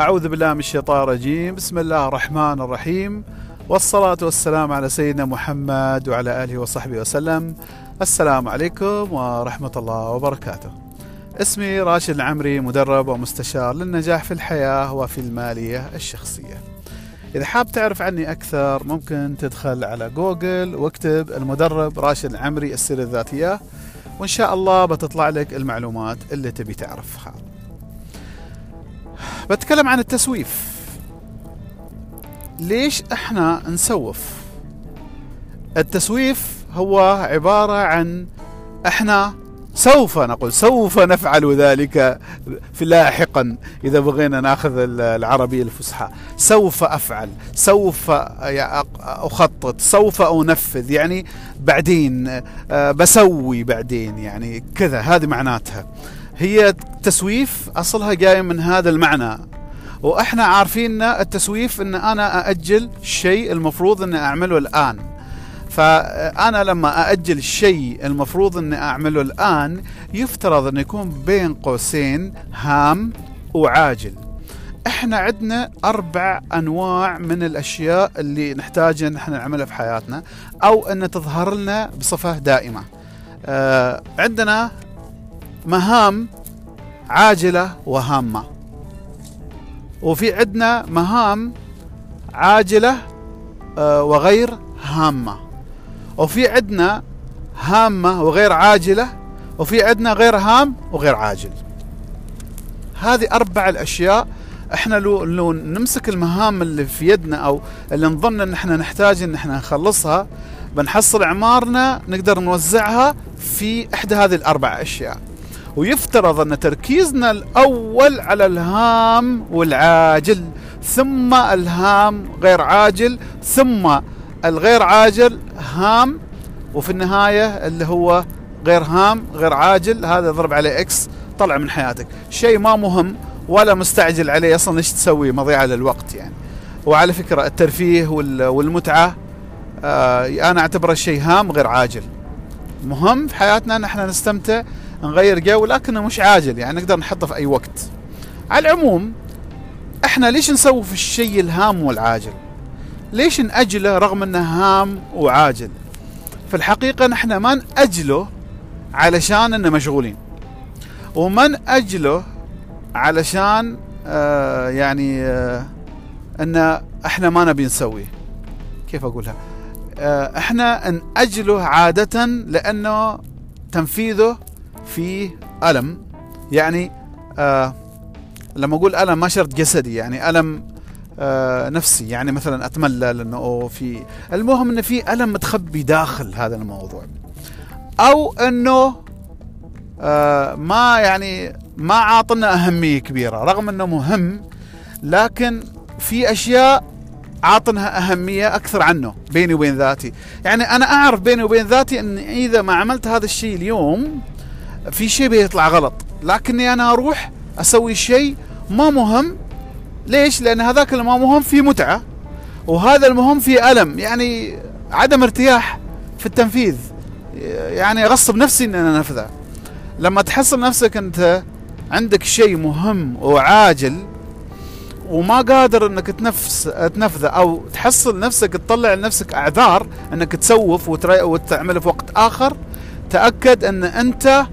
أعوذ بالله من الشيطان الرجيم. بسم الله الرحمن الرحيم. والصلاة والسلام على سيدنا محمد وعلى آله وصحبه وسلم. السلام عليكم ورحمة الله وبركاته. اسمي راشد العمري مدرب ومستشار للنجاح في الحياة وفي المالية الشخصية. إذا حاب تعرف عني أكثر ممكن تدخل على جوجل واكتب المدرب راشد العمري السيرة الذاتية وإن شاء الله بتطلع لك المعلومات اللي تبي تعرفها. بتكلم عن التسويف. ليش إحنا نسوف؟ التسويف هو عبارة عن إحنا سوف نقول سوف نفعل ذلك لاحقا إذا بغينا ناخذ العربية الفصحى. سوف أفعل سوف أخطط سوف أنفذ يعني بعدين آه، بسوي بعدين يعني كذا هذه معناتها. هي تسويف أصلها جاية من هذا المعنى. وإحنا عارفين التسويف إن أنا أأجل شيء المفروض إني أعمله الآن. فأنا لما أأجل الشيء المفروض إني أعمله الآن يفترض انه يكون بين قوسين هام وعاجل. إحنا عندنا أربع أنواع من الأشياء اللي نحتاج إن إحنا نعملها في حياتنا أو إن تظهر لنا بصفة دائمة. آه عندنا مهام عاجلة وهامة. وفي عندنا مهام عاجلة آه وغير هامة. وفي عندنا هامة وغير عاجلة وفي عندنا غير هام وغير عاجل. هذه أربع الأشياء. إحنا لو, لو نمسك المهام اللي في يدنا أو اللي نظن إن إحنا نحتاج إن إحنا نخلصها بنحصل أعمارنا نقدر نوزعها في إحدى هذه الأربع أشياء. ويفترض أن تركيزنا الأول على الهام والعاجل ثم الهام غير عاجل ثم الغير عاجل هام وفي النهاية اللي هو غير هام غير عاجل هذا ضرب عليه إكس طلع من حياتك. شيء ما مهم ولا مستعجل عليه أصلا إيش تسوي؟ مضيعة للوقت يعني. وعلى فكرة الترفيه والمتعة آه أنا أعتبره شيء هام غير عاجل. مهم في حياتنا ان إحنا نستمتع نغير جو لكنه مش عاجل يعني نقدر نحطه في أي وقت. على العموم إحنا ليش نسوي في الشيء الهام والعاجل؟ ليش نأجله رغم إنه هام وعاجل؟ في الحقيقة نحن ما نأجله علشان إنه مشغولين وما نأجله علشان آه يعني آه ان إحنا ما نبي نسويه. كيف أقولها؟ آه إحنا نأجله عادة لأنه تنفيذه فيه ألم. يعني آه لما أقول ألم ما شرط جسدي يعني ألم آه، نفسي. يعني مثلا اتملل انه في المهم انه في ألم متخبي داخل هذا الموضوع. أو إنه آه، ما يعني ما عاطنا أهمية كبيرة رغم إنه مهم لكن في أشياء عاطنها أهمية أكثر عنه بيني وبين ذاتي. يعني أنا أعرف بيني وبين ذاتي أن إذا ما عملت هذا الشيء اليوم في شيء بيطلع غلط. لكني أنا أروح أسوي شيء ما مهم. ليش؟ لأن هذاك اللي ما مهم فيه متعة وهذا المهم فيه ألم يعني عدم ارتياح في التنفيذ. يعني أغصب نفسي أن أنا أنفذه. لما تحصل نفسك أنت عندك شيء مهم وعاجل وما قادر إنك تنفس تنفذه أو تحصل نفسك تطلع لنفسك أعذار إنك تسوف وتعمله في وقت آخر تأكد إن أنت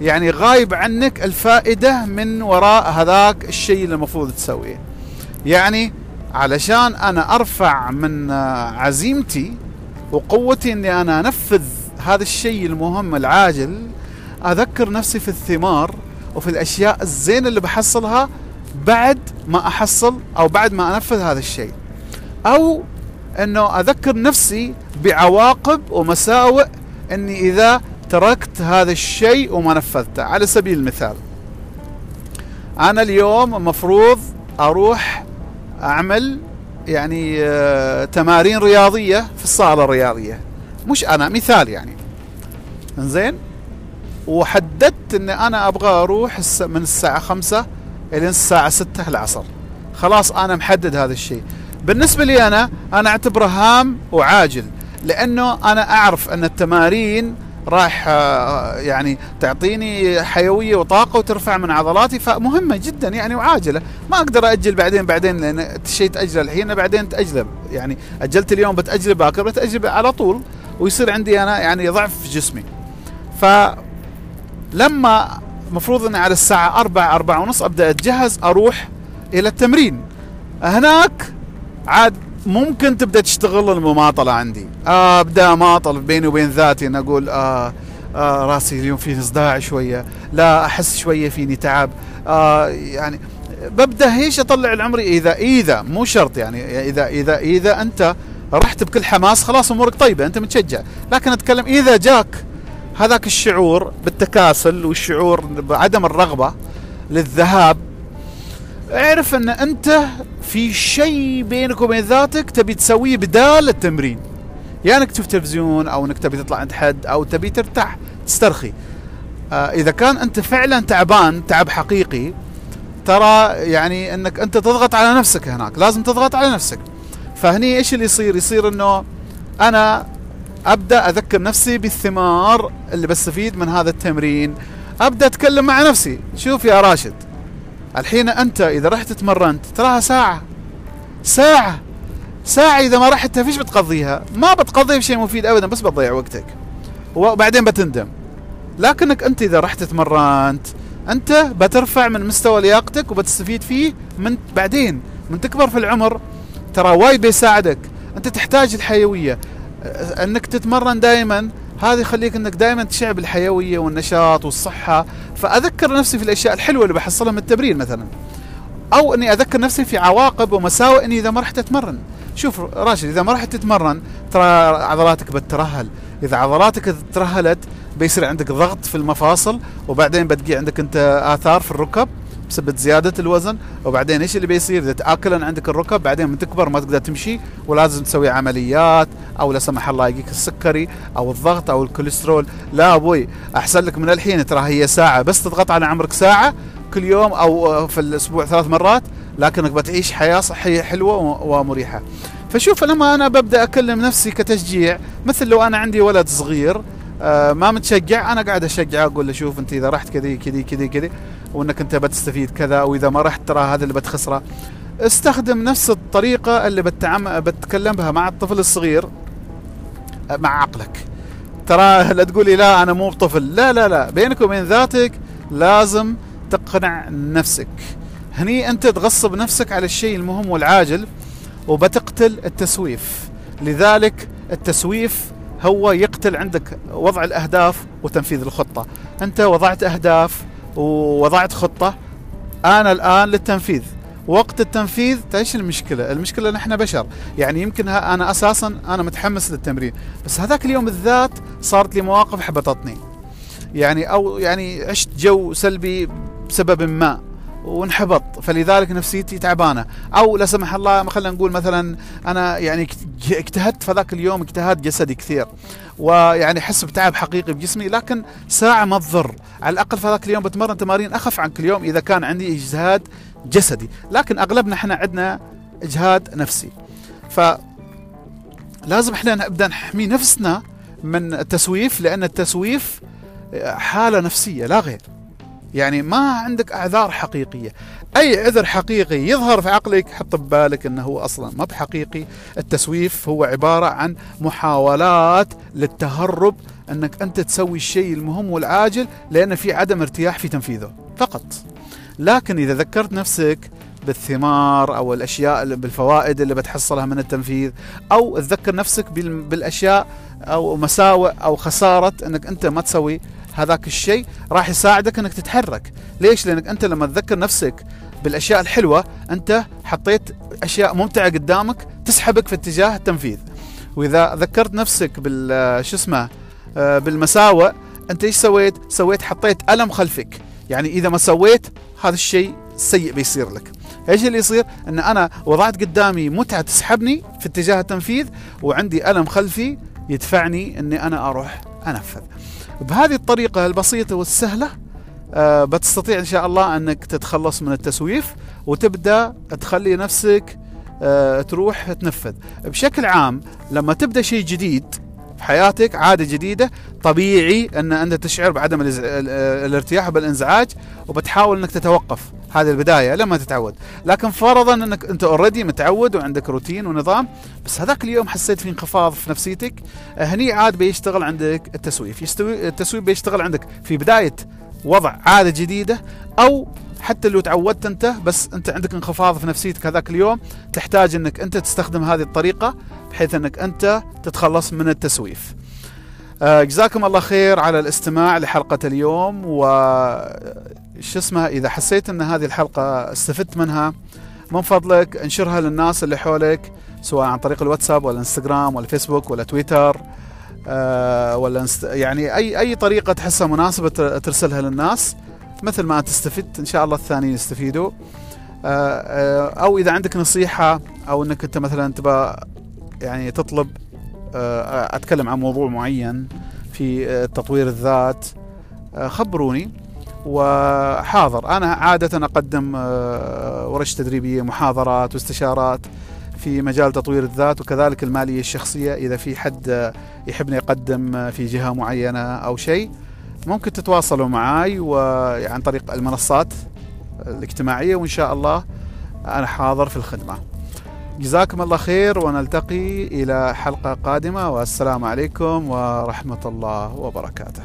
يعني غايب عنك الفائدة من وراء هذاك الشيء اللي المفروض تسويه. يعني علشان أنا أرفع من عزيمتي وقوتي إني أنا أنفذ هذا الشيء المهم العاجل أذكر نفسي في الثمار وفي الأشياء الزينة اللي بحصلها بعد ما أحصل أو بعد ما أنفذ هذا الشيء أو إنه أذكر نفسي بعواقب ومساوئ إني إذا تركت هذا الشيء وما نفذته. على سبيل المثال أنا اليوم مفروض أروح أعمل يعني آه، تمارين رياضية في الصالة الرياضية. مش أنا مثال يعني. زين وحددت إن أنا أبغى أروح من الساعة خمسة إلى الساعة ستة العصر. خلاص أنا محدد هذا الشيء. بالنسبة لي أنا أنا أعتبره هام وعاجل لأنه أنا أعرف أن التمارين راح آه، يعني تعطيني حيوية وطاقة وترفع من عضلاتي فمهمة جدا يعني وعاجلة. ما أقدر أجل بعدين بعدين لأن الشيء تأجله. الحين بعدين تأجله. يعني أجلت اليوم بتأجله باكر بتأجله على طول ويصير عندي أنا يعني ضعف في جسمي. فلما المفروض إني على الساعة أربعة أربعة ونص أبدأ أتجهز أروح إلى التمرين. هناك عاد ممكن تبدأ تشتغل المماطلة عندي. آه أبدأ أماطل بيني وبين ذاتي ان أقول آه, آه راسي اليوم فيه صداع شوية لا أحس شوية فيني تعب. آه يعني ببدأ هيش أطلع العمري إذا إذا مو شرط يعني إذا إذا إذا أنت رحت بكل حماس خلاص أمورك طيبة أنت متشجع. لكن أتكلم إذا جاك هذاك الشعور بالتكاسل والشعور بعدم الرغبة للذهاب اعرف أن أنت في شيء بينك وبين ذاتك تبي تسويه بدال التمرين. يعني إنك تشوف تلفزيون أو إنك تبي تطلع عند حد أو تبي ترتاح تسترخي. آه إذا كان أنت فعلا تعبان تعب حقيقي ترى يعني إنك أنت تضغط على نفسك هناك لازم تضغط على نفسك. فهني إيش اللي يصير؟ يصير إنه أنا أبدأ أذكر نفسي بالثمار اللي بستفيد من هذا التمرين. أبدأ أتكلم مع نفسي. شوف يا راشد. الحين أنت إذا رحت تمرنت تراها ساعة. ساعة. ساعة إذا ما رحت فيش بتقضيها. ما بتقضيها بشيء مفيد ابدا بس بتضيع وقتك. وبعدين بتندم. لكنك أنت إذا رحت تمرنت أنت بترفع من مستوى لياقتك وبتستفيد فيه من بعدين. من تكبر في العمر ترى وايد بيساعدك. أنت تحتاج الحيوية. أنك تتمرن دائما هذا يخليك إنك دائما تشع بالحيويه والنشاط والصحة. فأذكر نفسي في الأشياء الحلوة اللي بحصلها من التمرين مثلا. أو إني أذكر نفسي في عواقب ومساوئ إني إذا ما رحت أتمرن. شوف راشد إذا ما رحت تتمرن ترى عضلاتك بتترهل إذا عضلاتك ترهلت بيصير عندك ضغط في المفاصل وبعدين بتجي عندك أنت آثار في الركب. بسبب زيادة الوزن. وبعدين إيش اللي بيصير؟ إذا تاكل عندك الركب بعدين من تكبر ما تقدر تمشي ولازم تسوي عمليات أو لا سمح الله يجيك السكري أو الضغط أو الكوليسترول. لا أبوي أحسن لك من الحين ترى هي ساعة بس تضغط على عمرك ساعة كل يوم أو في الأسبوع ثلاث مرات لكنك بتعيش حياة صحية حلوة ومريحة. فشوف لما أنا ببدأ أكلم نفسي كتشجيع مثل لو أنا عندي ولد صغير آه ما متشجع أنا قاعد اشجعه أقول له شوف أنت إذا رحت كذي كذي كذي كذي. وأنك أنت بتستفيد كذا واذا ما رحت ترى هذا اللي بتخسره. استخدم نفس الطريقة اللي بتعم... بتكلم بها مع الطفل الصغير مع عقلك. ترى لا تقولي لا أنا مو طفل. لا لا لا. بينك وبين ذاتك لازم تقنع نفسك. هني أنت تغصب نفسك على الشيء المهم والعاجل وبتقتل التسويف. لذلك التسويف هو يقتل عندك وضع الأهداف وتنفيذ الخطة. أنت وضعت أهداف ووضعت خطة. أنا الآن للتنفيذ. وقت التنفيذ إيش المشكلة؟ المشكلة نحن بشر، يعني يمكن أنا أساسا أنا متحمس للتمرين، بس هذاك اليوم بالذات صارت لي مواقف حبطتني. يعني أو يعني عشت جو سلبي بسبب ما. وانحبط. فلذلك نفسيتي تعبانة. أو لا سمح الله خلينا نقول مثلا أنا يعني اجتهدت في ذاك اليوم اجتهاد جسدي كثير. ويعني احس بتعب حقيقي بجسمي لكن ساعة ما تضر. على الأقل في ذاك اليوم بتمرن تمارين أخف عن كل يوم إذا كان عندي اجهاد جسدي. لكن أغلبنا إحنا عندنا اجهاد نفسي. ف لازم إحنا نبدأ نحمي نفسنا من التسويف لأن التسويف حالة نفسية لا غير. يعني ما عندك أعذار حقيقية. أي عذر حقيقي يظهر في عقلك حط ببالك إنه هو أصلا ما بحقيقي. التسويف هو عبارة عن محاولات للتهرب إنك أنت تسوي الشيء المهم والعاجل لأن في عدم ارتياح في تنفيذه فقط. لكن إذا ذكرت نفسك بالثمار أو الأشياء بالفوائد اللي بتحصلها من التنفيذ أو تذكر نفسك بالأشياء أو مساوئ أو خسارة إنك أنت ما تسوي هذاك الشيء راح يساعدك إنك تتحرك. ليش؟ لأنك أنت لما تذكر نفسك بالأشياء الحلوة أنت حطيت أشياء ممتعة قدامك تسحبك في اتجاه التنفيذ. وإذا ذكرت نفسك بال شو اسمه آه، بالمساوئ أنت إيش سويت؟ سويت حطيت ألم خلفك. يعني إذا ما سويت هذا الشيء سيء بيصير لك. إيش اللي يصير؟ إن أنا وضعت قدامي متعة تسحبني في اتجاه التنفيذ وعندي ألم خلفي يدفعني إني أنا أروح أنفذ. بهذه الطريقة البسيطة والسهلة آه بتستطيع إن شاء الله أنك تتخلص من التسويف وتبدأ تخلي نفسك آه تروح تنفذ. بشكل عام لما تبدأ شيء جديد في حياتك عادة جديدة طبيعي إن أنت تشعر بعدم الارتياح وبالانزعاج وبتحاول إنك تتوقف. هذه البداية لما تتعود. لكن فرضا إنك أنت already متعود وعندك روتين ونظام بس هذاك اليوم حسيت في انخفاض في نفسيتك. هني عاد بيشتغل عندك التسويف. يستوي التسويف بيشتغل عندك في بداية وضع عادة جديدة أو حتى لو تعودت أنت بس أنت عندك انخفاض في نفسيتك هذاك اليوم تحتاج إنك أنت تستخدم هذه الطريقة بحيث إنك أنت تتخلص من التسويف. آه، جزاكم الله خير على الاستماع لحلقة اليوم و شو اسمها إذا حسيت إن هذه الحلقة استفدت منها من فضلك انشرها للناس اللي حولك سواء عن طريق الواتساب ولا الانستغرام ولا الفيسبوك ولا تويتر آه ولا يعني أي أي طريقة تحسها مناسبة ترسلها للناس مثل ما انت استفدت إن شاء الله الثانيين يستفيدوا. آه، أو إذا عندك نصيحة أو إنك أنت مثلا تبى يعني تطلب أتكلم عن موضوع معين في تطوير الذات. خبروني وحاضر. أنا عادة أقدم ورش تدريبية محاضرات واستشارات في مجال تطوير الذات وكذلك المالية الشخصية إذا في حد يحبني يقدم في جهة معينة أو شيء ممكن تتواصلوا معي وعن طريق المنصات الاجتماعية وإن شاء الله أنا حاضر في الخدمة. جزاكم الله خير ونلتقي إلى حلقة قادمة والسلام عليكم ورحمة الله وبركاته.